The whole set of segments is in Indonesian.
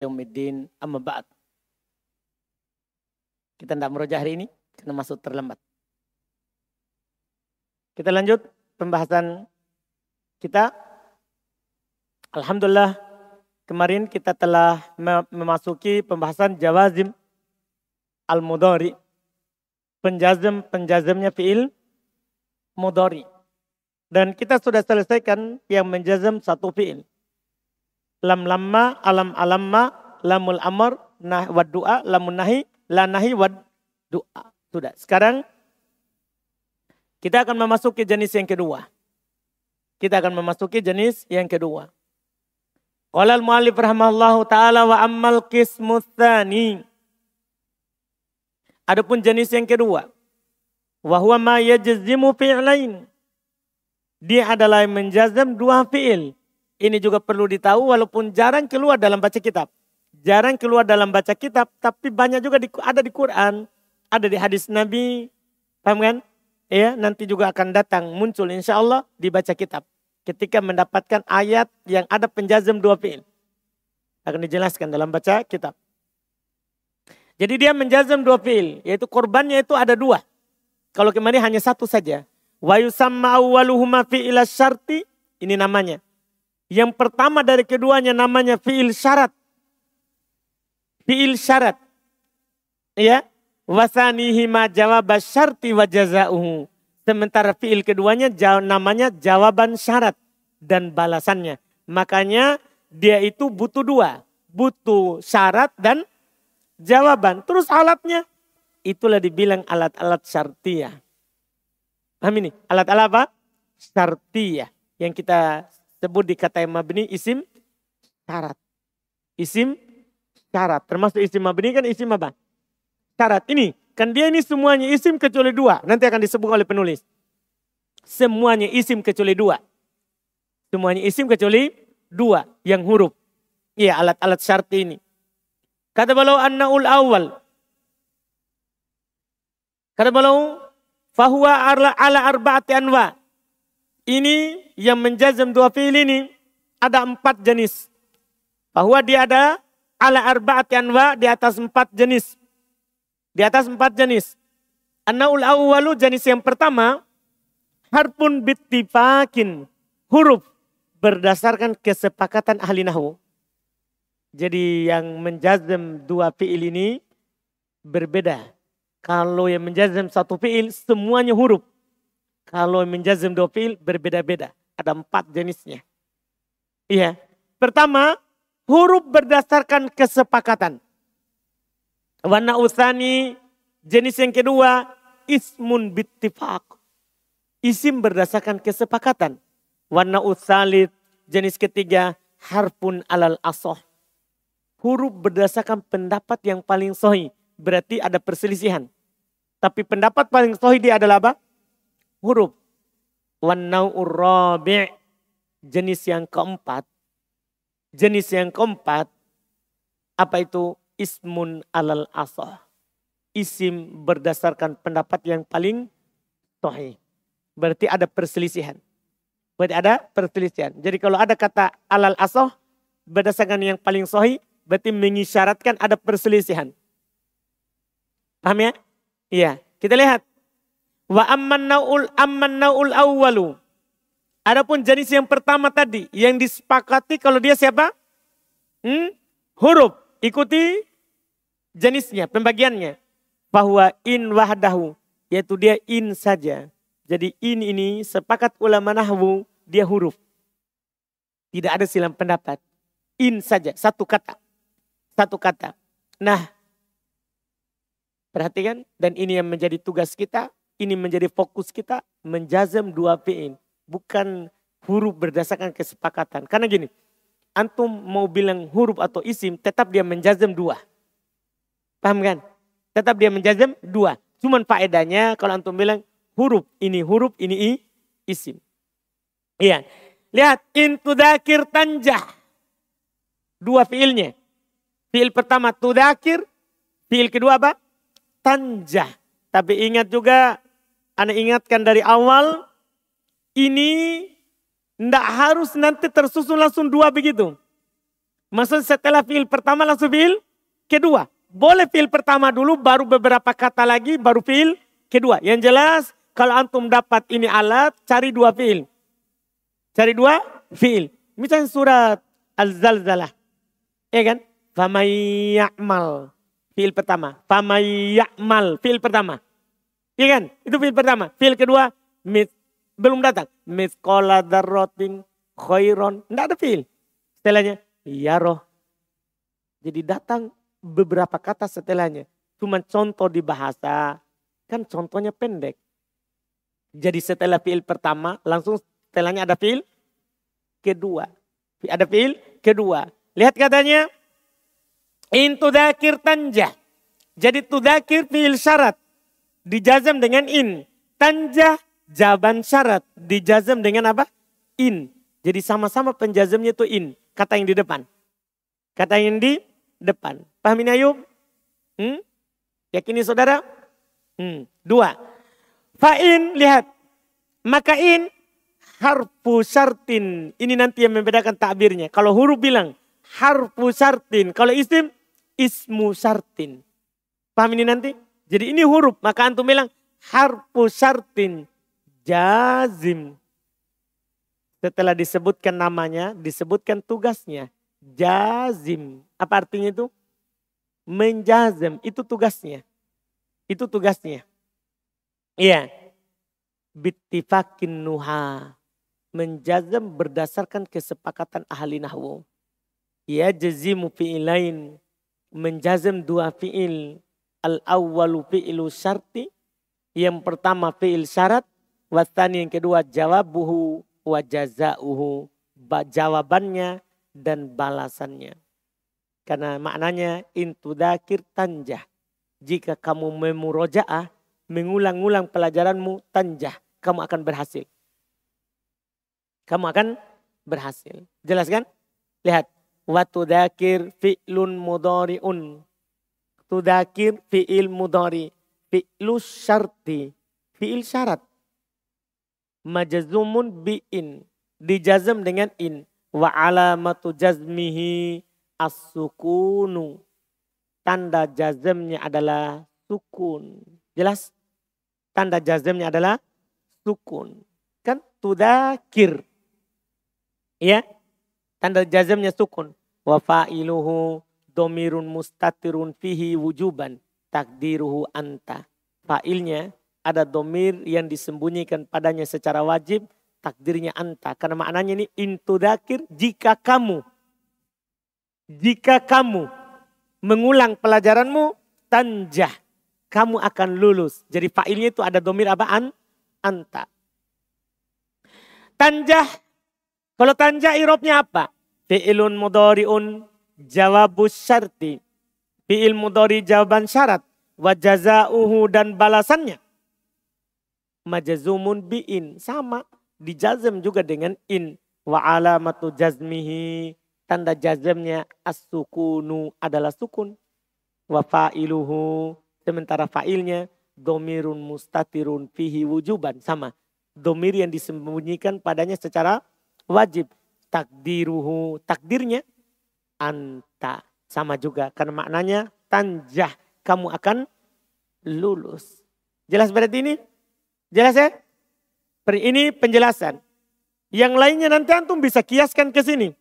Yaumiddin amma ba'd. Kita tidak merojah hari ini karena masuk terlambat. Kita lanjut pembahasan kita. Alhamdulillah kemarin kita telah memasuki pembahasan jawazim al-mudhari. Penjazem penjazemnya fiil mudhari. Dan kita sudah selesaikan yang menjazam satu fiil lam lamma, alam alamma, lamul amr, nah wad doa, lamun nahi, la nahi wad doa. Sudah. Sekarang kita akan memasuki jenis yang kedua. Kita akan memasuki jenis yang kedua. Qala al-mu'allif rahimahullahu taala wa ammal qismu tsani. Adapun jenis yang kedua, wa huwa ma yajzimu fi'lain. Dia adalah menjazam dua fi'il. Ini juga perlu ditahu walaupun jarang keluar dalam baca kitab. Jarang keluar dalam baca kitab, tapi banyak juga di, ada di Quran, ada di hadis Nabi. Paham kan? Ya, nanti juga akan datang muncul insya Allah dibaca kitab. Ketika mendapatkan ayat yang ada penjazam dua fi'il. Akan dijelaskan dalam baca kitab. Jadi dia menjazam dua fi'il, yaitu korbannya itu ada dua. Kalau kemarin hanya satu saja. Wa yusamma ini namanya. Yang pertama dari keduanya namanya fiil syarat. Fiil syarat. Ya. Wasanihi ma jawab syarti wa jazauhu. Sementara fiil keduanya namanya jawaban syarat dan balasannya. Makanya dia itu butuh dua. Butuh syarat dan jawaban. Terus alatnya. Itulah dibilang alat-alat syartiyah. Paham ini? Alat-alat apa? Syartiyah. Yang kita sebut di kata yang mabni isim syarat. Isim syarat. Termasuk isim mabni kan isim apa? Syarat. Ini. Kan dia ini semuanya isim kecuali dua. Nanti akan disebut oleh penulis. Semuanya isim kecuali dua. Semuanya isim kecuali dua. Yang huruf. Iya alat-alat syarat ini. Kata balau annaul awal. Kata balau fahuwa ala arba'ati anwa. Ini yang menjazam dua fi'il ini ada empat jenis. Bahwa dia ada ala arba'ati anwa di atas empat jenis. Di atas empat jenis. Annaul awwalu jenis yang pertama harpun bittifakin huruf berdasarkan kesepakatan ahli nahu. Jadi yang menjazam dua fi'il ini berbeda. Kalau yang menjazam satu fi'il semuanya huruf. Kalau menjazim dua fi'il berbeda-beda. Ada empat jenisnya. Iya. Pertama, huruf berdasarkan kesepakatan. Warna usani, jenis yang kedua, ismun bittifaq. Isim berdasarkan kesepakatan. Warna usalit, jenis ketiga, harpun alal asoh. Huruf berdasarkan pendapat yang paling sohi. Berarti ada perselisihan. Tapi pendapat paling sohi dia adalah apa? huruf. Jenis yang keempat. Jenis yang keempat apa itu ismun alal asah. Isim berdasarkan pendapat yang paling sahih. Berarti ada perselisihan. Berarti ada perselisihan. Jadi kalau ada kata alal asah berdasarkan yang paling sahih berarti mengisyaratkan ada perselisihan. Paham ya? Iya. Kita lihat Wa amman naul amman naul awwalu. Adapun jenis yang pertama tadi yang disepakati kalau dia siapa? Hmm? Huruf. Ikuti jenisnya, pembagiannya. Bahwa in wahdahu. Yaitu dia in saja. Jadi in ini sepakat ulama nahwu dia huruf. Tidak ada silam pendapat. In saja, satu kata. Satu kata. Nah, perhatikan dan ini yang menjadi tugas kita ini menjadi fokus kita menjazam dua fi'il. Bukan huruf berdasarkan kesepakatan. Karena gini, antum mau bilang huruf atau isim, tetap dia menjazam dua. Paham kan? Tetap dia menjazam dua. Cuman faedahnya kalau antum bilang huruf, ini huruf, ini isim. Iya. Lihat, intudakir tanjah. Dua fiilnya. Fiil pertama tudakir, fiil kedua apa? Tanjah. Tapi ingat juga anda ingatkan dari awal, ini tidak harus nanti tersusun langsung dua begitu. Maksud setelah fiil pertama langsung fiil kedua. Boleh fiil pertama dulu baru beberapa kata lagi baru fiil kedua. Yang jelas kalau antum dapat ini alat cari dua fiil. Cari dua fiil. Misalnya surat Al-Zalzalah. Ya kan? Famayyamal. Fiil pertama. Famayyamal. Fiil pertama. Iya kan? Itu fiil pertama. Fiil kedua. Mit, belum datang. Mitkola darrotin khairon. Tidak ada fiil. Setelahnya. Ya roh. Jadi datang beberapa kata setelahnya. Cuma contoh di bahasa. Kan contohnya pendek. Jadi setelah fiil pertama langsung setelahnya ada fiil kedua. Ada fiil kedua. Lihat katanya. Intudakir tanjah. Jadi tudakir fiil syarat dijazam dengan in. Tanjah jaban syarat dijazam dengan apa? In. Jadi sama-sama penjazamnya itu in. Kata yang di depan. Kata yang di depan. Paham ini Ayub? Hmm? Yakini saudara? Hmm. Dua. Fa'in, lihat. Maka in harfu syartin. Ini nanti yang membedakan takbirnya. Kalau huruf bilang harfu syartin. Kalau isim, ismu syartin. Paham ini nanti? Jadi ini huruf, maka antum bilang harfu syartin jazim. Setelah disebutkan namanya, disebutkan tugasnya. Jazim. Apa artinya itu? Menjazim. Itu tugasnya. Itu tugasnya. Iya. Bittifakin nuha. Menjazam berdasarkan kesepakatan ahli nahwu. Ya jazimu fi'ilain. Menjazam dua fi'il Al-awwalu fi'lu syarti. Yang pertama fi'il syarat. Wasani yang kedua jawabuhu wa jazauhu. Jawabannya dan balasannya. Karena maknanya intudakir tanjah. Jika kamu memurojaah, mengulang-ulang pelajaranmu tanjah, kamu akan berhasil. Kamu akan berhasil. Jelas kan? Lihat. Watudakir fi'lun mudari'un Tudakir fi'il mudari. Fi'lu syarti. Fi'il syarat. Majazumun bi'in. Dijazam dengan in. Wa alamatu jazmihi as-sukunu. Tanda jazamnya adalah sukun. Jelas? Tanda jazamnya adalah sukun. Kan tudakir. Ya? Tanda jazamnya sukun. Wa fa'iluhu domirun mustatirun fihi wujuban takdiruhu anta. Fa'ilnya ada domir yang disembunyikan padanya secara wajib takdirnya anta. Karena maknanya ini intudakir jika kamu. Jika kamu mengulang pelajaranmu tanjah. Kamu akan lulus. Jadi fa'ilnya itu ada domir apa? An, anta. Tanjah. Kalau tanjah irobnya apa? Fi'ilun mudari'un jawabus syarti. Fi'il mudhari jawaban syarat. Wa jazauhu dan balasannya. Majazumun bi'in. Sama. Dijazam juga dengan in. Wa alamatu jazmihi. Tanda jazamnya as-sukunu adalah sukun. Wa fa'iluhu. Sementara fa'ilnya domirun mustatirun fihi wujuban. Sama. Domir yang disembunyikan padanya secara wajib. Takdiruhu. Takdirnya anta. Sama juga karena maknanya tanjah. Kamu akan lulus. Jelas berarti ini? Jelas ya? Ini penjelasan. Yang lainnya nanti antum bisa kiaskan ke sini.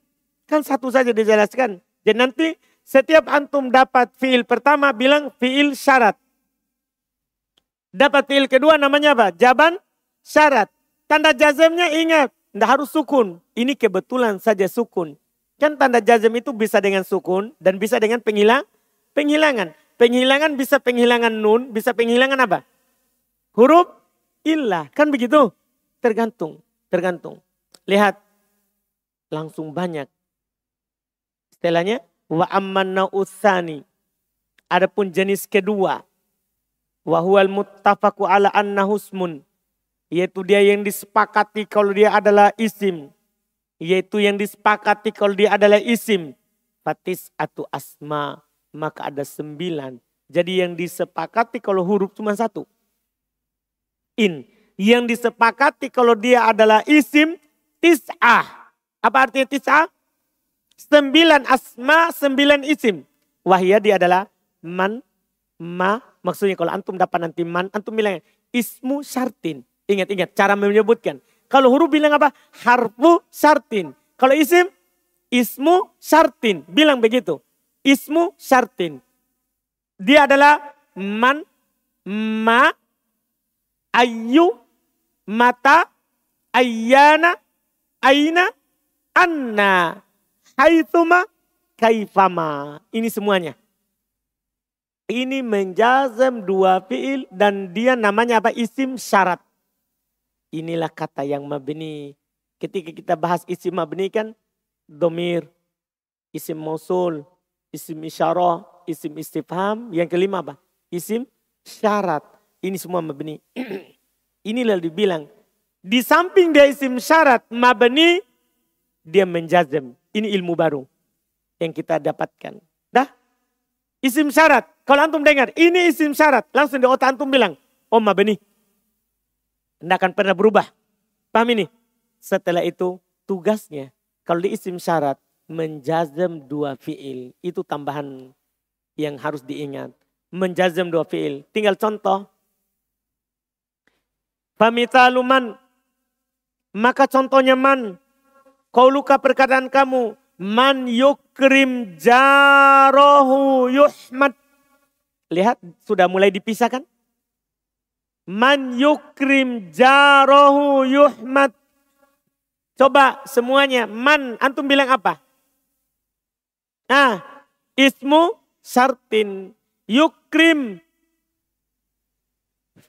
Kan satu saja dijelaskan. Jadi nanti setiap antum dapat fiil pertama bilang fiil syarat. Dapat fiil kedua namanya apa? Jaban syarat. Tanda jazamnya ingat. Tidak harus sukun. Ini kebetulan saja sukun. Kan tanda jazm itu bisa dengan sukun dan bisa dengan penghilang, penghilangan. Penghilangan bisa penghilangan nun, bisa penghilangan apa? Huruf illah. Kan begitu? Tergantung, tergantung. Lihat, langsung banyak. Setelahnya, wa amman usani. Adapun jenis kedua, wa huwal muttafaku ala anna husmun. Yaitu dia yang disepakati kalau dia adalah isim yaitu yang disepakati kalau dia adalah isim. Fatis atau asma. Maka ada sembilan. Jadi yang disepakati kalau huruf cuma satu. In. Yang disepakati kalau dia adalah isim tis'ah. Apa artinya tis'ah? sembilan asma, sembilan isim. Wahia dia adalah man, ma. Maksudnya kalau antum dapat nanti man, antum bilang ismu syartin. Ingat-ingat cara menyebutkan. Kalau huruf bilang apa? Harfu syartin. Kalau isim, ismu syartin. Bilang begitu. Ismu syartin. Dia adalah man, ma, ayu, mata, ayana, aina, anna, haithuma, kaifama. Ini semuanya. Ini menjazam dua fiil dan dia namanya apa? Isim syarat. Inilah kata yang mabni. Ketika kita bahas isim mabni kan domir, isim mausul, isim isyarah, isim istifham. Yang kelima apa? Isim syarat. Ini semua mabni. Inilah dibilang. Di samping dia isim syarat mabni, dia menjazam. Ini ilmu baru yang kita dapatkan. Dah? Isim syarat. Kalau antum dengar, ini isim syarat. Langsung di otak antum bilang, oh mabni. Tidak akan pernah berubah. Paham ini? Setelah itu tugasnya. Kalau di isim syarat, menjazam dua fiil. Itu tambahan yang harus diingat. Menjazam dua fiil. Tinggal contoh. Famitaluman. Maka contohnya man. Kau luka perkataan kamu Man yukrim jarohu yuhmad. Lihat, sudah mulai dipisahkan. Man yukrim jarohu yuhmad. Coba semuanya, man, antum bilang apa? Nah, ismu syartin. Yukrim.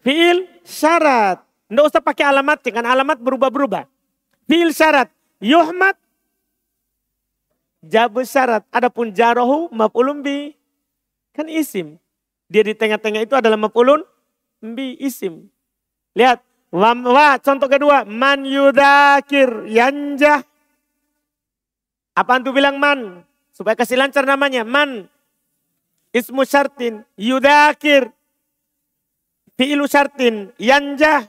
Fiil syarat. Tidak usah pakai alamat, kan alamat berubah-berubah. Fiil syarat. Yuhmad Jabu syarat. Adapun jarohu maf'ulun bi. Kan isim. Dia di tengah-tengah itu adalah maf'ulun bi isim. Lihat. Wa, wa, contoh kedua. Man yudakir yanjah. Apa antu bilang man? Supaya kasih lancar namanya. Man. Ismu syartin. Yudakir. Fi'ilu syartin. Yanjah.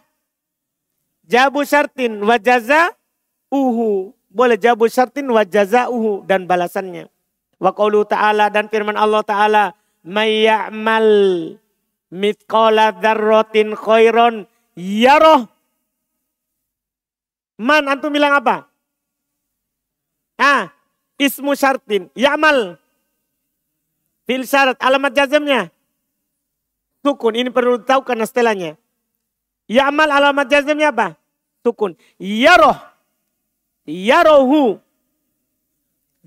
Jabu syartin. Wajaza. Uhu boleh jabu syartin wa jazauhu dan balasannya. Wa ta'ala dan firman Allah ta'ala. Mayya'mal mitqala dzarratin khairon yaroh. Man antum bilang apa? Ah, ismu syartin. Ya'mal. Fil syarat. Alamat jazamnya. Sukun. Ini perlu tahu karena setelahnya. Ya'mal alamat jazamnya apa? Sukun. Yaroh yarohu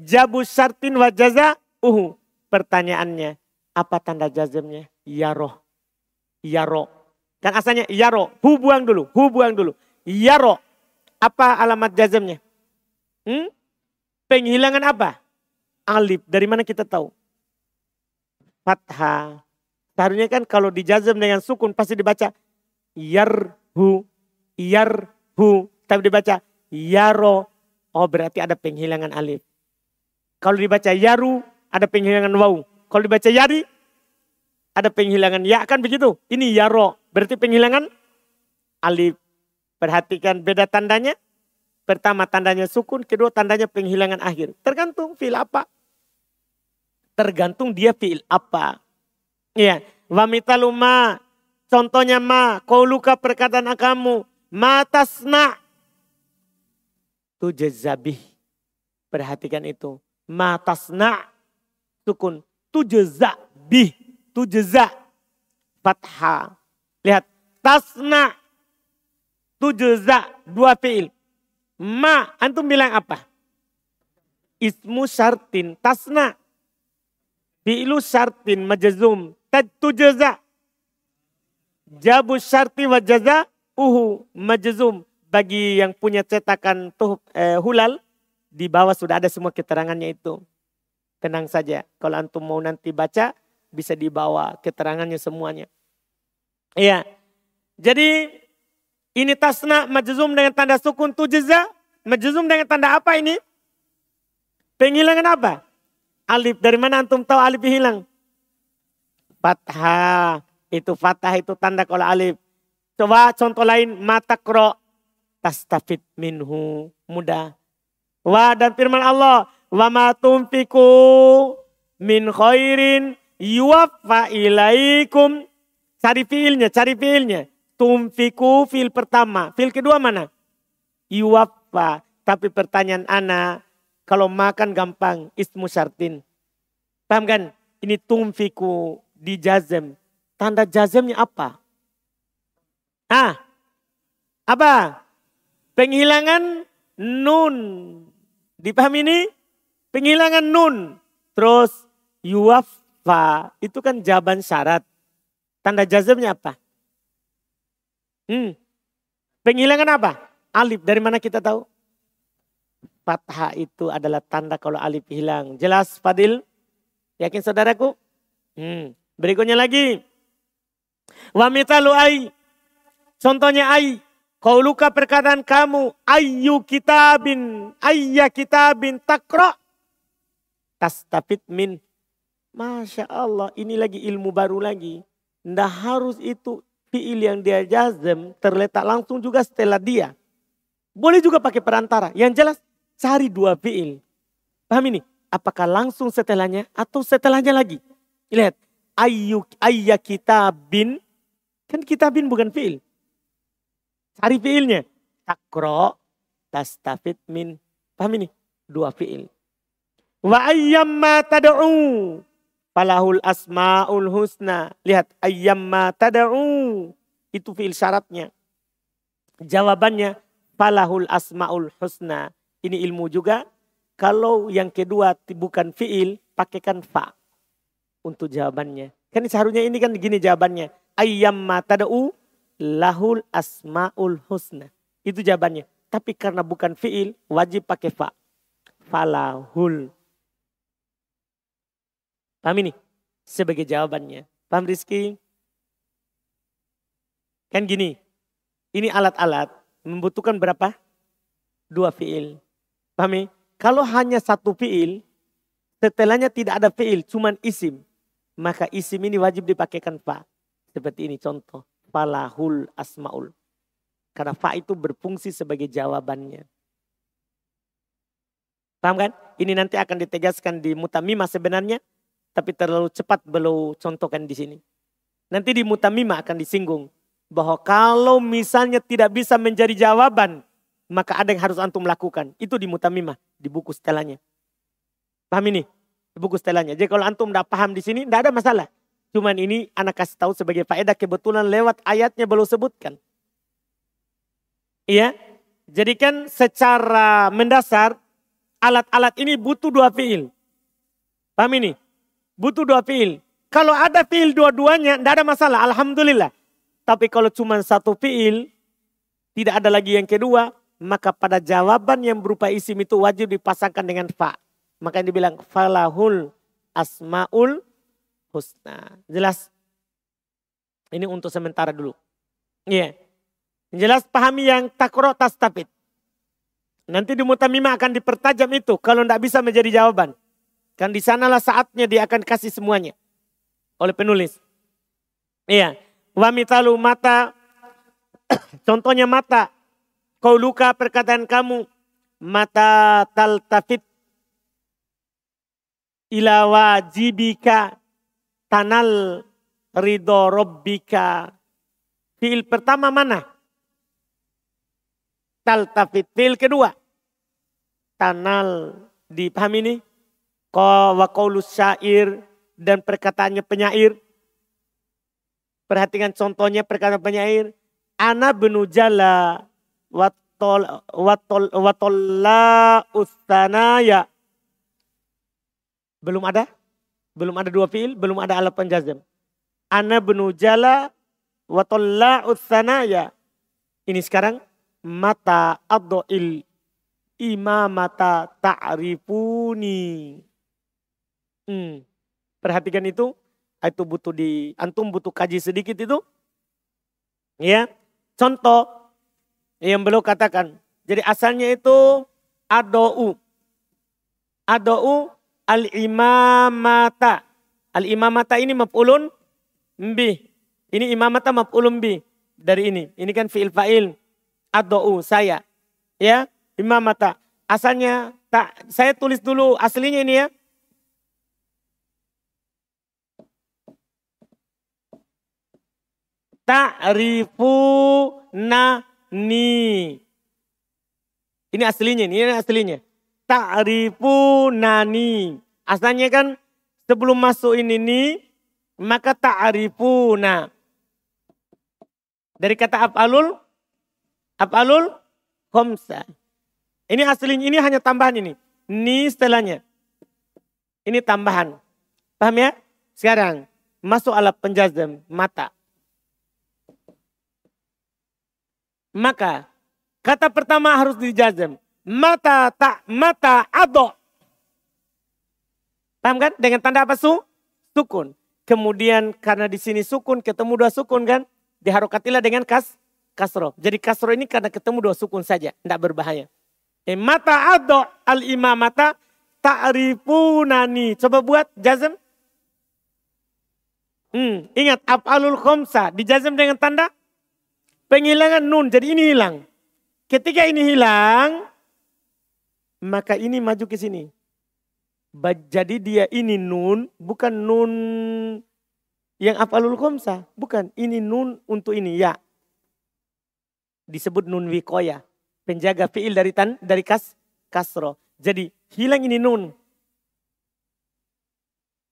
jabu syartin wa jaza uhu. Pertanyaannya, apa tanda jazmnya? Yaroh. Yaro. Kan asalnya yaro. Hu buang dulu. Hu buang dulu. Yaro. Apa alamat jazmnya? Hmm? Penghilangan apa? Alif. Dari mana kita tahu? Fathah. Seharusnya kan kalau dijazm dengan sukun pasti dibaca yarhu. Yarhu. Tapi dibaca yaro. Oh berarti ada penghilangan alif. Kalau dibaca yaru ada penghilangan waw. Kalau dibaca yari ada penghilangan ya kan begitu. Ini yaro berarti penghilangan alif. Perhatikan beda tandanya. Pertama tandanya sukun, kedua tandanya penghilangan akhir. Tergantung fil apa. Tergantung dia fil apa. Iya, wamitaluma contohnya ma, kau luka perkataan kamu, matasna tujazabih. Perhatikan itu. Matasna sukun. Tujeza bih. Tujeza. Fathah. Lihat. Tasna. Tujeza. Dua fi'il. Ma. Antum bilang apa? Ismu syartin. Tasna. Fi'lu syartin majazum. Tujeza. Jabu syarti wa jaza uhu majazum bagi yang punya cetakan tuh eh, hulal di bawah sudah ada semua keterangannya itu. Tenang saja, kalau antum mau nanti baca bisa dibawa keterangannya semuanya. Iya. Jadi ini tasna majzum dengan tanda sukun tujza. Majzum dengan tanda apa ini? Penghilangan apa? Alif. Dari mana antum tahu alif hilang? Fathah. Itu fathah itu tanda kalau alif. Coba contoh lain mata kro tastafid minhu mudah. Wa dan firman Allah, Wa ma tumfiku min khairin yuwaffa ilaikum. Cari fiilnya, cari fiilnya. Tumfiku fil pertama. Fil kedua mana? Yuwaffa. Tapi pertanyaan ana, kalau makan gampang, ismu syartin. Paham kan? Ini tumfiku di jazem. Tanda jazemnya apa? Ah, apa? Penghilangan nun. Dipahami ini? Penghilangan nun. Terus yuwaffa. Itu kan jawaban syarat. Tanda jazmnya apa? Hmm. Penghilangan apa? Alif. Dari mana kita tahu? Fathah itu adalah tanda kalau alif hilang. Jelas Fadil? Yakin saudaraku? Hmm. Berikutnya lagi. Wa mitalu ai. Contohnya ai. Kau luka perkataan kamu. Ayu kitabin. Ayya kitabin takro. Tastafid min. Masya Allah. Ini lagi ilmu baru lagi. Nggak harus itu fiil yang dia jazem terletak langsung juga setelah dia. Boleh juga pakai perantara. Yang jelas cari dua fiil. Paham ini? Apakah langsung setelahnya atau setelahnya lagi? Lihat. Ayu, ayya kitabin. Kan kitabin bukan fiil. Cari fiilnya. Takro, tastafid min. Paham ini? Dua fiil. Wa ayyamma tad'u Falahul asma'ul husna. Lihat, ayyamma tada'u. Itu fi'il syaratnya. Jawabannya, falahul asma'ul husna. Ini ilmu juga. Kalau yang kedua bukan fi'il, pakaikan fa. Untuk jawabannya. Kan seharusnya ini kan gini jawabannya. Ayyamma tada'u lahul asma'ul husna. Itu jawabannya. Tapi karena bukan fi'il, wajib pakai fa. Falahul Paham ini? Sebagai jawabannya. Paham Rizky? Kan gini, ini alat-alat membutuhkan berapa? Dua fiil. Paham ini? Kalau hanya satu fiil, setelahnya tidak ada fiil, cuman isim. Maka isim ini wajib dipakaikan fa. Seperti ini contoh. Falahul asmaul. Karena fa itu berfungsi sebagai jawabannya. Paham kan? Ini nanti akan ditegaskan di mutamimah sebenarnya tapi terlalu cepat belum contohkan di sini. Nanti di mutamima akan disinggung bahwa kalau misalnya tidak bisa menjadi jawaban, maka ada yang harus antum lakukan. Itu di mutamima, di buku setelahnya. Paham ini? Di buku setelahnya. Jadi kalau antum tidak paham di sini, tidak ada masalah. Cuman ini anak kasih tahu sebagai faedah kebetulan lewat ayatnya belum sebutkan. Iya. Jadi kan secara mendasar alat-alat ini butuh dua fiil. Paham ini? Butuh dua fiil. Kalau ada fiil dua-duanya, tidak ada masalah. Alhamdulillah. Tapi kalau cuma satu fiil, tidak ada lagi yang kedua, maka pada jawaban yang berupa isim itu wajib dipasangkan dengan fa. Maka yang dibilang falahul asmaul husna. Jelas? Ini untuk sementara dulu. Iya. Yeah. Jelas pahami yang takro tastafid. Nanti di mutamimah akan dipertajam itu kalau tidak bisa menjadi jawaban. Kan di sanalah saatnya dia akan kasih semuanya. Oleh penulis. Iya. Wa mitalu mata. Contohnya mata. Kau luka perkataan kamu. Mata taltafit. Ila wajibika. Tanal ridho robbika. Fiil pertama mana? Taltafit. Fiil kedua. Tanal. Dipahami ini? Wa syair dan perkataannya penyair. Perhatikan contohnya perkataan penyair. Ana benu jala watol watol watolla ustanaya. Belum ada? Belum ada dua fiil, belum ada alat penjazam. Ana benu jala watolla ustanaya. Ini sekarang mata addo'il imamata ta'rifuni. Hmm. Perhatikan itu, itu butuh di antum butuh kaji sedikit itu. Ya. Contoh yang belum katakan. Jadi asalnya itu adou. Adou al-imamata. Al-imamata ini maf'ulun bi. Ini imamata maf'ulun bi dari ini. Ini kan fi'il fa'il. Adou saya. Ya, imamata. asalnya tak saya tulis dulu aslinya ini ya. Ta'rifu nani. Ini aslinya, ini aslinya. Ta'rifu nani. Asalnya kan sebelum masuk ini nih, maka ta'rifuna. Dari kata af'alul, af'alul khomsa. Ini aslinya, ini hanya tambahan ini. Ni setelahnya. Ini tambahan. Paham ya? Sekarang, masuk alat penjazam, mata. Maka, kata pertama harus dijazam. Mata tak mata ado. Paham kan? Dengan tanda apa su? Sukun. Kemudian karena di sini sukun, ketemu dua sukun kan? Diharokatilah dengan kas, kasro. Jadi kasro ini karena ketemu dua sukun saja. Tidak berbahaya. Eh, mata ado al imamata ta'rifunani. Coba buat jazm. Hmm, ingat af'alul khomsa dijazm dengan tanda penghilangan nun. Jadi ini hilang. Ketika ini hilang, maka ini maju ke sini. Jadi dia ini nun, bukan nun yang af'alul khomsa. Bukan, ini nun untuk ini ya. Disebut nun wikoya penjaga fiil dari tan dari kas kasro. Jadi hilang ini nun.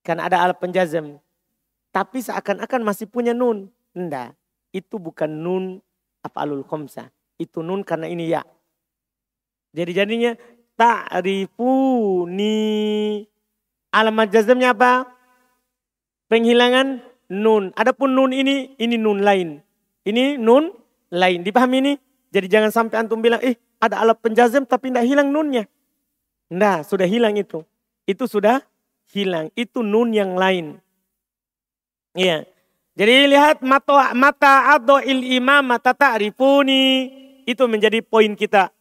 Karena ada alat penjazam. Tapi seakan-akan masih punya nun. Enggak. Itu bukan nun af'alul khomsa. Itu nun karena ini ya. Jadi jadinya ta'rifuni. Alamat jazamnya apa? Penghilangan nun. Adapun nun ini, ini nun lain. Ini nun lain. Dipahami ini? Jadi jangan sampai antum bilang, eh ada alat penjazam tapi tidak hilang nunnya. Nah, sudah hilang itu. Itu sudah hilang. Itu nun yang lain. Iya. Jadi lihat mata mata ado il imam mata ta'rifuni. Itu menjadi poin kita.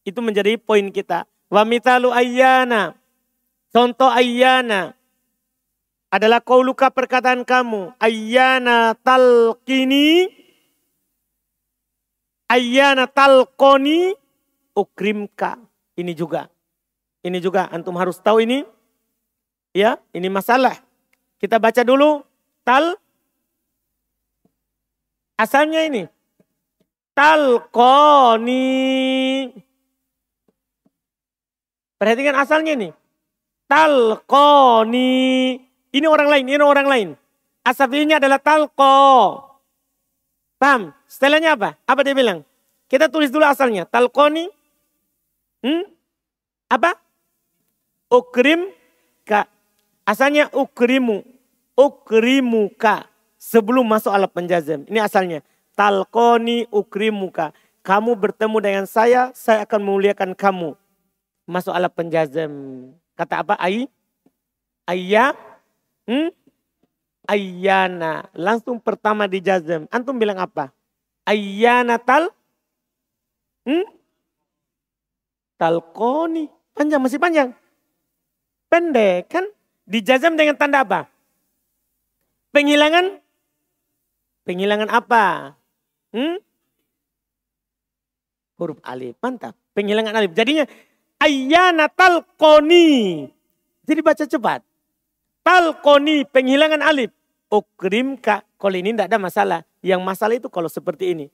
Itu menjadi poin kita. Wa mitalu ayyana. Contoh ayyana. Adalah kau luka perkataan kamu. Ayyana talqini Ayyana talqoni ukrimka. Ini juga. Ini juga antum harus tahu ini. Ya, ini masalah. Kita baca dulu tal asalnya ini. Talqoni. Perhatikan asalnya ini. Talqoni. Ini orang lain, ini orang lain. Asal adalah talqo. Paham? Setelahnya apa? Apa dia bilang? Kita tulis dulu asalnya. Talqoni. Hmm? Apa? Ukrim ka. Asalnya ukrimu. Ukrimu ka. Sebelum masuk alat penjazam. Ini asalnya. Talqoni ukrimuka. Kamu bertemu dengan saya, saya akan memuliakan kamu. Masuk alat penjazam. Kata apa? Ai? Ayya? Hmm? Ayyana. Langsung pertama di jazm. Antum bilang apa? Ayyana tal? Hmm? Talqoni. Panjang, masih panjang. Pendek kan? Di jazm dengan tanda apa? Penghilangan? Penghilangan apa? Hmm? Huruf alif, mantap. Penghilangan alif. Jadinya ayyana talqoni. Jadi baca cepat. Talqoni, penghilangan alif ukrim kak. Kalau ini tidak ada masalah. Yang masalah itu kalau seperti ini.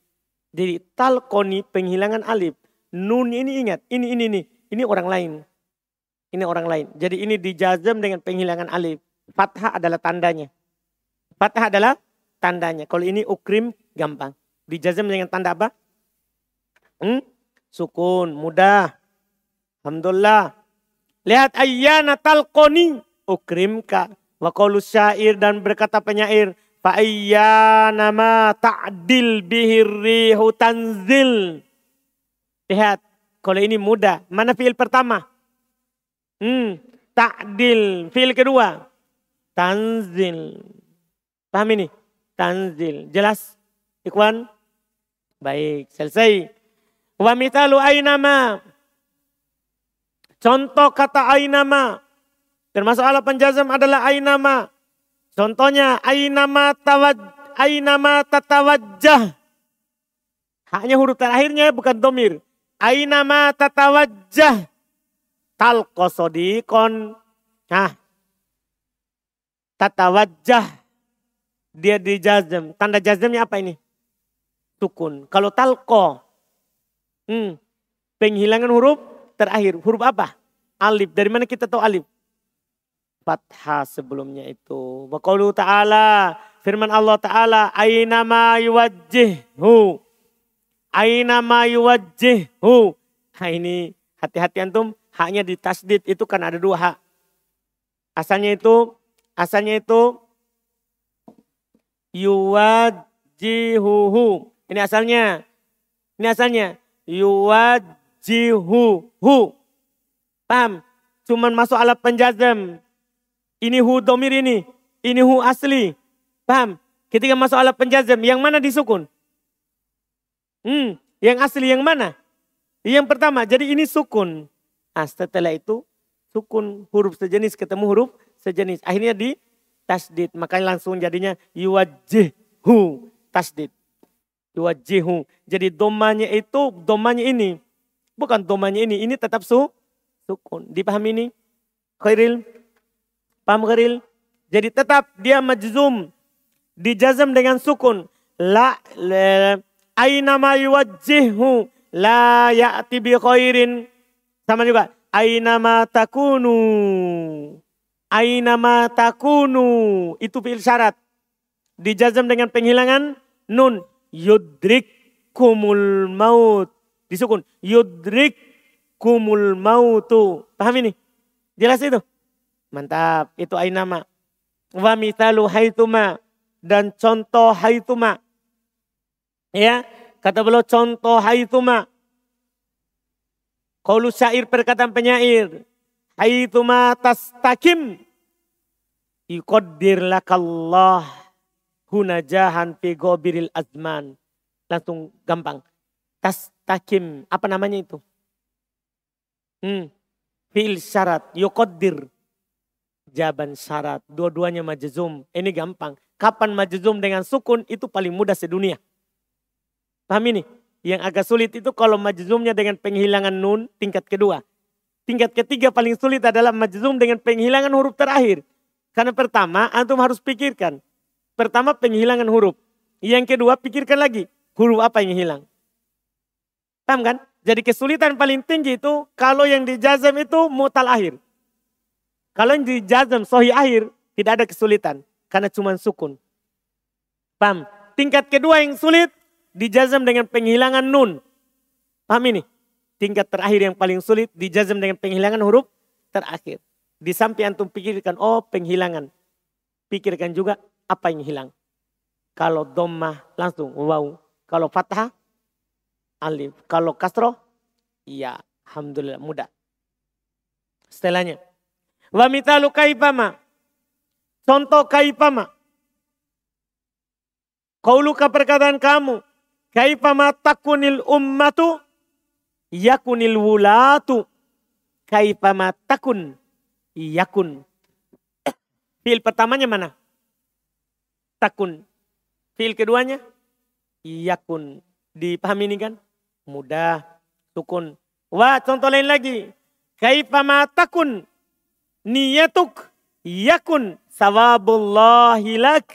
Jadi talkoni penghilangan alif. Nun ini ingat. Ini, ini, ini. Ini orang lain. Ini orang lain. Jadi ini dijazam dengan penghilangan alif. Fathah adalah tandanya. Fathah adalah tandanya. Kalau ini ukrim gampang. Dijazam dengan tanda apa? Hmm? Sukun, mudah. Alhamdulillah. Lihat ayyana talqoni ukrim kak. Wa syair dan berkata penyair, fa nama ta'dil bihir tanzil. Lihat, kalau ini mudah. Mana fiil pertama? Hmm, ta'dil. Fiil kedua? Tanzil. Paham ini? Tanzil. Jelas? Ikhwan? Baik, selesai. Wa mitalu aynama. Contoh kata aynama. Termasuk alat penjazam adalah ainama. Contohnya ainama tawaj ainama tatawajjah. Hanya huruf terakhirnya bukan domir. Ainama tatawajjah. talqa sodikon. Nah, tata wajah dia di jazm. Tanda jazmnya apa ini? Sukun. Kalau talko, hmm, penghilangan huruf terakhir. Huruf apa? Alif. Dari mana kita tahu alif? Fathah sebelumnya itu. Wa ta'ala, firman Allah Ta'ala, Aina ma yuwajjihhu. Aina ma yuwajjihhu. Nah ini hati-hati antum, haknya di tasdid itu kan ada dua hak. Asalnya itu Asalnya itu yuwajihuhu. Ini asalnya. Ini asalnya. Yuwajihuhu. Paham? Cuman masuk alat penjazam. Ini hu domir ini. Ini hu asli. Paham? Ketika masuk alat penjazam, yang mana disukun? Hmm, yang asli yang mana? Yang pertama, jadi ini sukun. Nah, setelah itu, sukun huruf sejenis ketemu huruf sejenis. Akhirnya di tasdid. Makanya langsung jadinya yuwajihu tasdid. Yuwajihu. Jadi domanya itu, domanya ini. Bukan domanya ini, ini tetap su, sukun. Dipahami ini? Khairil? Paham khairil? Jadi tetap dia majzum. Dijazam dengan sukun. La, la aina ma la ya'ti bi khairin. Sama juga. Aina ma takunu Ainama takunu. Itu fi'il syarat. Dijazam dengan penghilangan nun. Yudrik kumul maut. Disukun. Yudrik kumul mautu. Paham ini? Jelas itu? Mantap. Itu ainama. Wa mithalu haituma. Dan contoh haituma. Ya. Kata beliau contoh haituma. Kalau syair perkataan penyair Haituma tastakim yuqaddir lakallah hunajahan fi gobiril azman. Langsung gampang. Tastakim. Apa namanya itu? Hmm. Fil syarat. Yuqaddir. Jaban syarat. Dua-duanya majzum. Ini gampang. Kapan majzum dengan sukun itu paling mudah sedunia. Paham ini? Yang agak sulit itu kalau majzumnya dengan penghilangan nun tingkat kedua. Tingkat ketiga paling sulit adalah majzum dengan penghilangan huruf terakhir. Karena pertama, antum harus pikirkan. Pertama penghilangan huruf. Yang kedua pikirkan lagi, huruf apa yang hilang. Paham kan? Jadi kesulitan paling tinggi itu kalau yang dijazam itu mutal akhir. Kalau yang dijazam sohi akhir, tidak ada kesulitan. Karena cuma sukun. Paham? Tingkat kedua yang sulit, dijazam dengan penghilangan nun. Paham ini? Tingkat terakhir yang paling sulit dijazam dengan penghilangan huruf terakhir. Di samping antum pikirkan, oh penghilangan. Pikirkan juga apa yang hilang. Kalau domah langsung wow. Kalau fathah, alif. Kalau kasroh, iya. Alhamdulillah mudah. Setelahnya. Wa mitalu kaipama. Contoh kaipama. Kauluka perkataan kamu. Kaipama takunil ummatu yakunil wulatu kaifama takun yakun. Fil pertamanya mana? Takun. Fil keduanya yakun. Dipahami ini kan? Mudah. Sukun. Wah contoh lain lagi. Kaifama takun niyatuk yakun sawabullahi lak.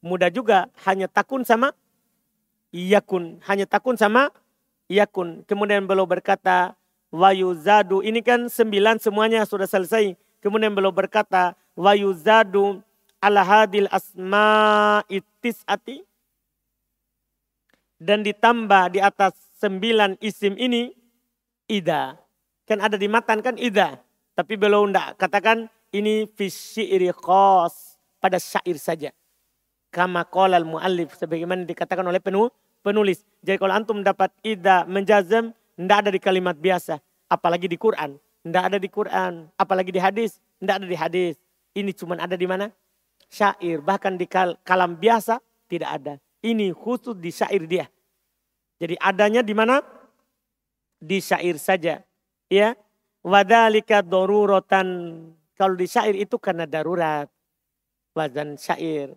Mudah juga hanya takun sama yakun. Hanya takun sama yakun. Kemudian beliau berkata, wayu zadu. Ini kan sembilan semuanya sudah selesai. Kemudian beliau berkata, wayu zadu ala hadil asma ati. Dan ditambah di atas sembilan isim ini, ida. Kan ada di matan kan ida. Tapi beliau tidak katakan ini iri khos pada syair saja. Kama kolal mu'allif sebagaimana dikatakan oleh penuh penulis. Jadi kalau antum dapat ida menjazam, tidak ada di kalimat biasa. Apalagi di Quran. Tidak ada di Quran. Apalagi di hadis. Tidak ada di hadis. Ini cuma ada di mana? Syair. Bahkan di kal kalam biasa tidak ada. Ini khusus di syair dia. Jadi adanya di mana? Di syair saja. Ya. Wadalika dorurotan. Kalau di syair itu karena darurat. Wazan syair.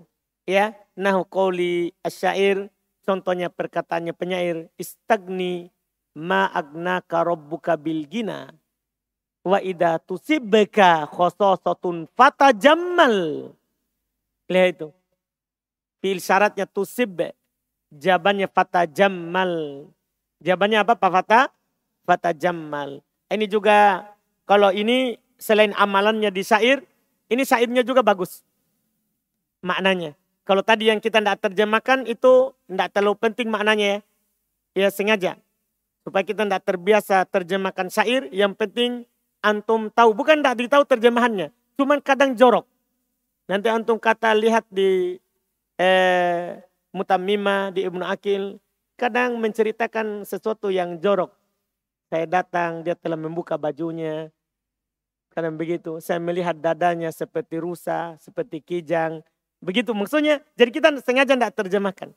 Ya. Nahu qawli asyair Contohnya perkataannya penyair, istagni ma agna karobbuka bil gina. Wa idha tusibka khososotun jammal. Lihat itu. Fi'il syaratnya tusib. Jawabannya jammal. Jawabannya apa Pak Fata? jammal. Ini juga kalau ini selain amalannya di syair, ini syairnya juga bagus. Maknanya. Kalau tadi yang kita tidak terjemahkan itu tidak terlalu penting maknanya ya. Ya sengaja. Supaya kita tidak terbiasa terjemahkan syair, yang penting antum tahu. Bukan tidak ditahu terjemahannya. Cuman kadang jorok. Nanti antum kata lihat di eh, Mutamima, di Ibnu Akil. Kadang menceritakan sesuatu yang jorok. Saya datang, dia telah membuka bajunya. Kadang begitu. Saya melihat dadanya seperti rusa, seperti kijang. Begitu maksudnya. Jadi kita sengaja tidak terjemahkan.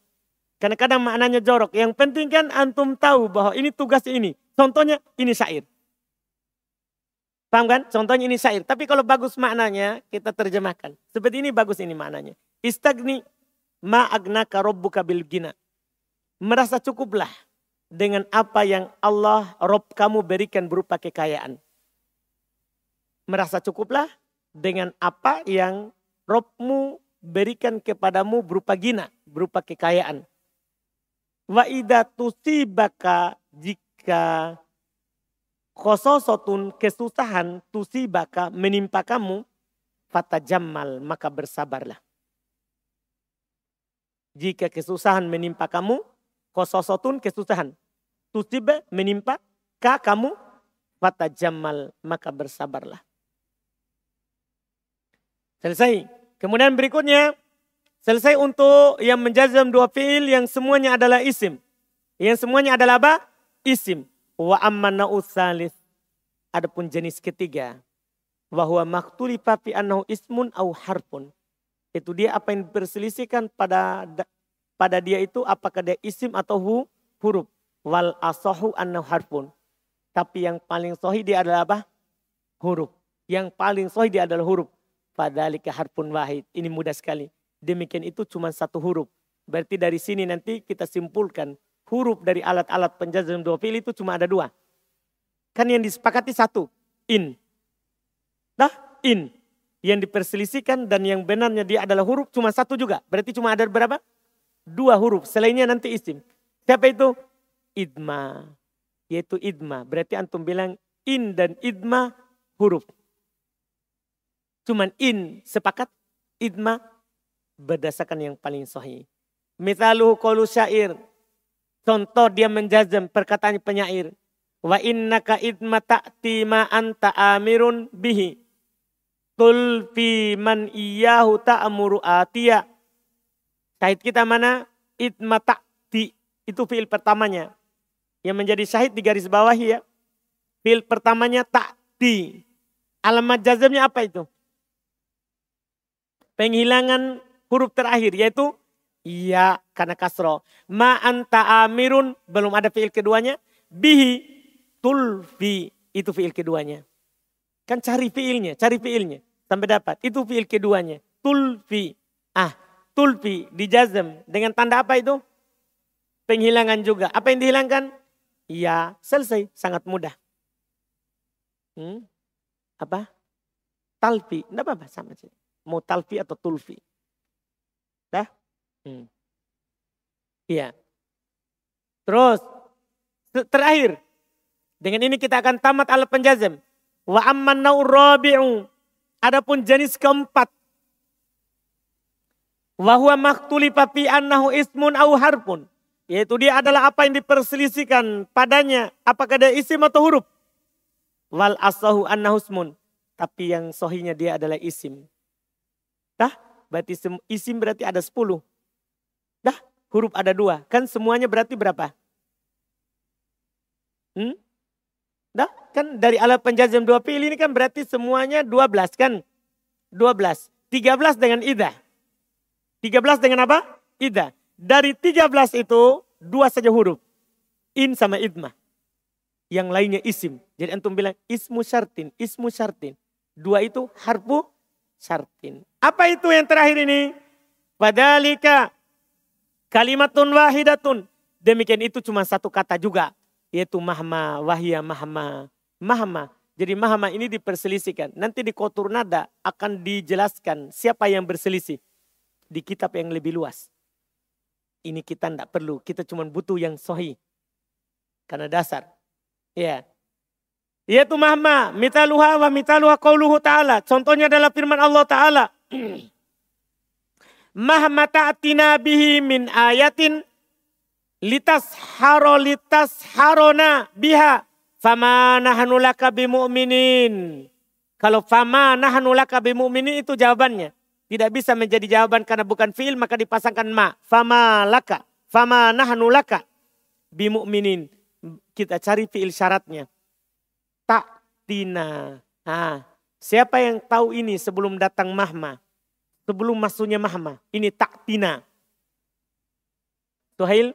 Karena kadang maknanya jorok. Yang penting kan antum tahu bahwa ini tugas ini. Contohnya ini syair. Paham kan? Contohnya ini syair. Tapi kalau bagus maknanya kita terjemahkan. Seperti ini bagus ini maknanya. Istagni ma agnaka rabbuka bil gina. Merasa cukuplah dengan apa yang Allah Rob kamu berikan berupa kekayaan. Merasa cukuplah dengan apa yang Robmu berikan kepadamu berupa gina, berupa kekayaan. Wa idha tusibaka jika khososotun kesusahan tusibaka menimpa kamu fata jamal maka bersabarlah. Jika kesusahan menimpa kamu, khososotun kesusahan. Tusiba menimpa ka kamu fata jamal maka bersabarlah. Selesai. Kemudian berikutnya Selesai untuk yang menjazam dua fiil yang semuanya adalah isim. Yang semuanya adalah apa? Isim. Wa amma salis. Adapun jenis ketiga. Bahwa maktuli papi annahu ismun au harpun. Itu dia apa yang diperselisihkan pada pada dia itu apakah dia isim atau hu, huruf. Wal asohu annahu harpun. Tapi yang paling sohi dia adalah apa? Huruf. Yang paling sohi dia adalah huruf. Padalika harpun wahid. Ini mudah sekali demikian itu cuma satu huruf. Berarti dari sini nanti kita simpulkan huruf dari alat-alat penjazam dua fiil itu cuma ada dua. Kan yang disepakati satu, in. Dah, in. Yang diperselisihkan dan yang benarnya dia adalah huruf cuma satu juga. Berarti cuma ada berapa? Dua huruf. Selainnya nanti isim. Siapa itu? Idma. Yaitu idma. Berarti antum bilang in dan idma huruf. Cuman in sepakat, idma berdasarkan yang paling sahih. Mithaluhu qalu syair. Contoh dia menjazam perkataan penyair. Wa innaka idma ta'ti ma anta amirun bihi. Tulfi man iyahu ta'amuru atiya. Syahid kita mana? Idma ta'ti. Itu fiil pertamanya. Yang menjadi syahid di garis bawah ya. Fiil pertamanya ta'ti. Alamat jazamnya apa itu? Penghilangan huruf terakhir yaitu ya karena kasro. Ma anta amirun belum ada fiil keduanya. Bihi tulfi itu fiil keduanya. Kan cari fiilnya, cari fiilnya sampai dapat. Itu fiil keduanya. Tulfi. Ah, tulfi dijazam dengan tanda apa itu? Penghilangan juga. Apa yang dihilangkan? Ya, selesai. Sangat mudah. Hmm? Apa? Talfi. Tidak apa-apa sama sih. Mau talfi atau tulfi. Dah? Hmm. Iya. Terus terakhir dengan ini kita akan tamat alat penjazam. Wa amman rabi'u. Adapun jenis keempat. Wa huwa makhtulifa fi annahu ismun au harfun. Yaitu dia adalah apa yang diperselisihkan padanya. Apakah dia isim atau huruf. Wal asahu annahu ismun. Tapi yang sohinya dia adalah isim. Dah? Berarti isim berarti ada 10. Dah, huruf ada dua. Kan semuanya berarti berapa? Hmm? Dah, kan dari alat penjazam dua pilih ini kan berarti semuanya 12 kan? 12. 13 dengan ida. 13 dengan apa? Ida. Dari 13 itu dua saja huruf. In sama idma. Yang lainnya isim. Jadi antum bilang ismu syartin, ismu syartin. Dua itu harfu syartin. Apa itu yang terakhir ini? Padalika kalimatun wahidatun. Demikian itu cuma satu kata juga. Yaitu mahma, wahya mahma. Mahma. Jadi mahma ini diperselisihkan. Nanti di kotur nada akan dijelaskan siapa yang berselisih. Di kitab yang lebih luas. Ini kita tidak perlu. Kita cuma butuh yang sohi. Karena dasar. Ya. Yaitu mahma. Mitaluha wa mitaluha qauluhu ta'ala. Contohnya adalah firman Allah ta'ala. mahma ta'tina bihi min ayatin litas haro litas harona biha Fama nahnu laka bimu'minin. Kalau fama nahnu laka bimu'minin itu jawabannya. Tidak bisa menjadi jawaban karena bukan fi'il maka dipasangkan ma. Fama laka. Fama nahnu laka bimu'minin. Kita cari fi'il syaratnya. Tak tina. Ha. Siapa yang tahu ini sebelum datang mahma? Sebelum masuknya mahma. Ini tak tina. Tuhail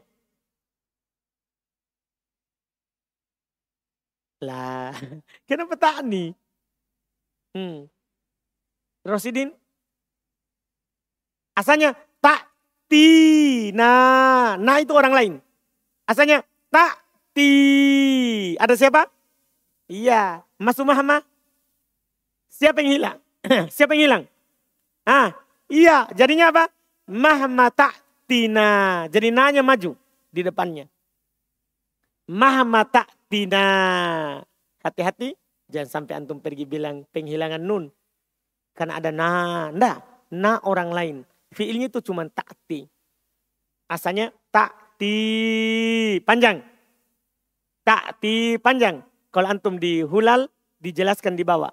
Lah, kenapa petani? Hmm. Rosidin? Asalnya tak ti. Nah, nah itu orang lain. Asalnya tak ti. Ada siapa? Iya, Mas Muhammad. Siapa yang hilang? siapa yang hilang? Ah, iya, jadinya apa? Mahma tina. Jadi nanya maju di depannya. Mahma tina. Hati-hati, jangan sampai antum pergi bilang penghilangan nun. Karena ada na, ndak, na orang lain. Fiilnya itu cuma takti. Asalnya takti panjang. Takti panjang. Kalau antum di hulal, dijelaskan di bawah.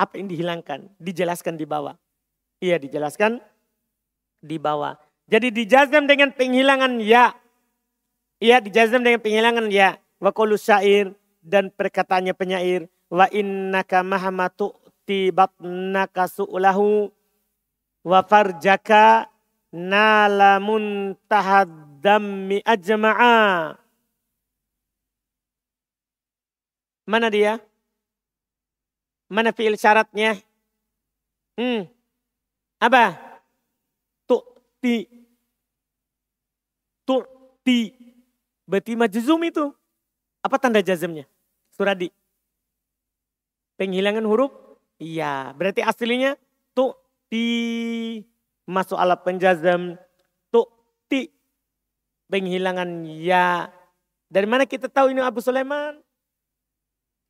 Apa yang dihilangkan? Dijelaskan di bawah. Iya dijelaskan di bawah. Jadi dijazam dengan penghilangan ya. Iya dijazam dengan penghilangan ya wa syair dan perkataannya penyair wa innaka mahama tu'ti batnaka su'lahu wa farjaka nala muntahaddammi ajma'a Mana dia? Mana fiil syaratnya? Hmm. Apa? Tu'ti. Tu'ti. Berarti majzum itu. Apa tanda jazmnya? Suradi. Penghilangan huruf? Iya. Berarti aslinya tu ti masuk alat penjazam tu ti penghilangan ya. Dari mana kita tahu ini Abu Sulaiman?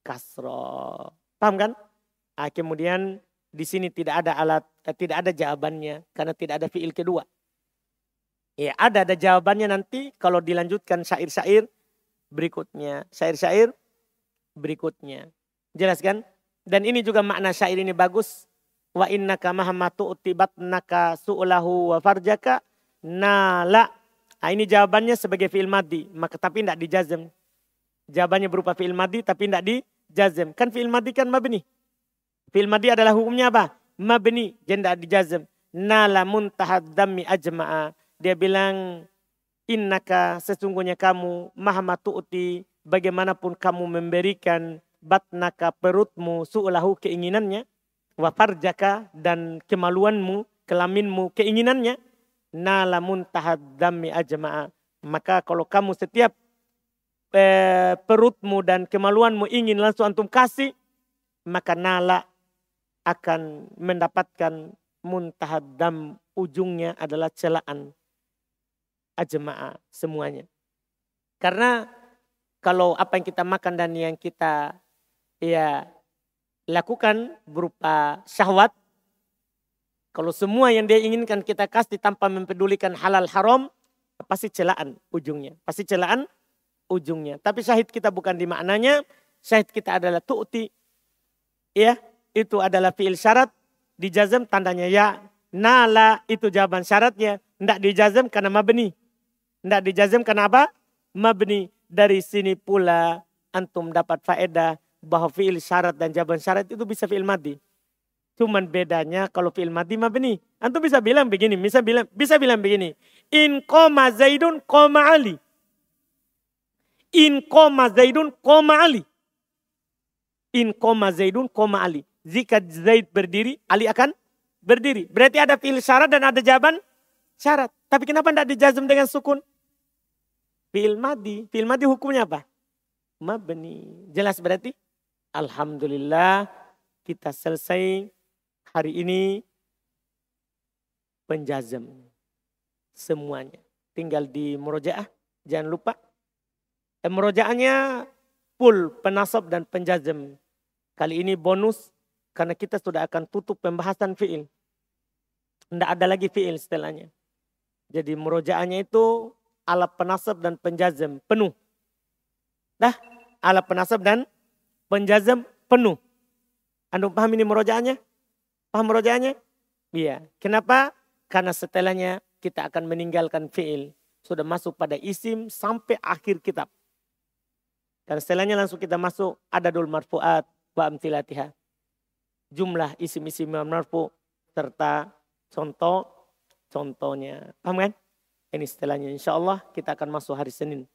Kasro. Paham kan? Nah, kemudian di sini tidak ada alat, eh, tidak ada jawabannya karena tidak ada fiil kedua. Ya, ada ada jawabannya nanti kalau dilanjutkan syair-syair berikutnya, syair-syair berikutnya. Jelas kan? Dan ini juga makna syair ini bagus. Wa innaka mahamatu utibat naka su'lahu wa farjaka nala. Nah, ini jawabannya sebagai fi'il madi, maka tapi tidak dijazm. Jawabannya berupa fi'il madi tapi tidak dijazm. Kan fi'il madi kan mabni. Fi'il madi adalah hukumnya apa? Mabni, jadi tidak dijazm. Nala muntahad dhammi ajma'a. Dia bilang Innaka sesungguhnya kamu maha matu'ti bagaimanapun kamu memberikan batnaka perutmu su'lahu keinginannya wa farjaka dan kemaluanmu kelaminmu keinginannya nalamun tahaddami ajma'a maka kalau kamu setiap eh, perutmu dan kemaluanmu ingin langsung antum kasih maka nala akan mendapatkan muntahaddam ujungnya adalah celaan ajma'a semuanya. Karena kalau apa yang kita makan dan yang kita ya lakukan berupa syahwat, kalau semua yang dia inginkan kita kasih tanpa mempedulikan halal haram, pasti celaan ujungnya. Pasti celaan ujungnya. Tapi syahid kita bukan di maknanya, syahid kita adalah tu'ti. Ya, itu adalah fi'il syarat, dijazam tandanya ya. Nala itu jawaban syaratnya, tidak dijazam karena mabni. Tidak dijazam kenapa? Mabni. Dari sini pula antum dapat faedah bahwa fi'il syarat dan jawaban syarat itu bisa fi'il madi. Cuman bedanya kalau fi'il madi mabni. Antum bisa bilang begini, bisa bilang bisa bilang begini. In koma Zaidun koma Ali. In koma Zaidun koma Ali. In koma Zaidun koma Ali. Jika Zaid berdiri, Ali akan berdiri. Berarti ada fi'il syarat dan ada jawaban syarat. Tapi kenapa tidak dijazm dengan sukun? Fi'il madi. Fi'il madi hukumnya apa? Mabni. Jelas berarti? Alhamdulillah kita selesai hari ini penjazam semuanya. Tinggal di murojaah, jangan lupa. Dan murojaahnya full penasab dan penjazam. Kali ini bonus karena kita sudah akan tutup pembahasan fiil. Tidak ada lagi fiil setelahnya. Jadi murojaahnya itu alat penasab dan penjazam penuh. Dah, alat penasab dan penjazam penuh. Anda paham ini murojaahnya? Paham murojaahnya? Iya. Kenapa? Karena setelahnya kita akan meninggalkan fi'il. Sudah masuk pada isim sampai akhir kitab. Dan setelahnya langsung kita masuk adadul marfu'at wa amtilatiha. Jumlah isim-isim marfu serta contoh contohnya. Paham kan? Ini setelahnya insya Allah kita akan masuk hari Senin.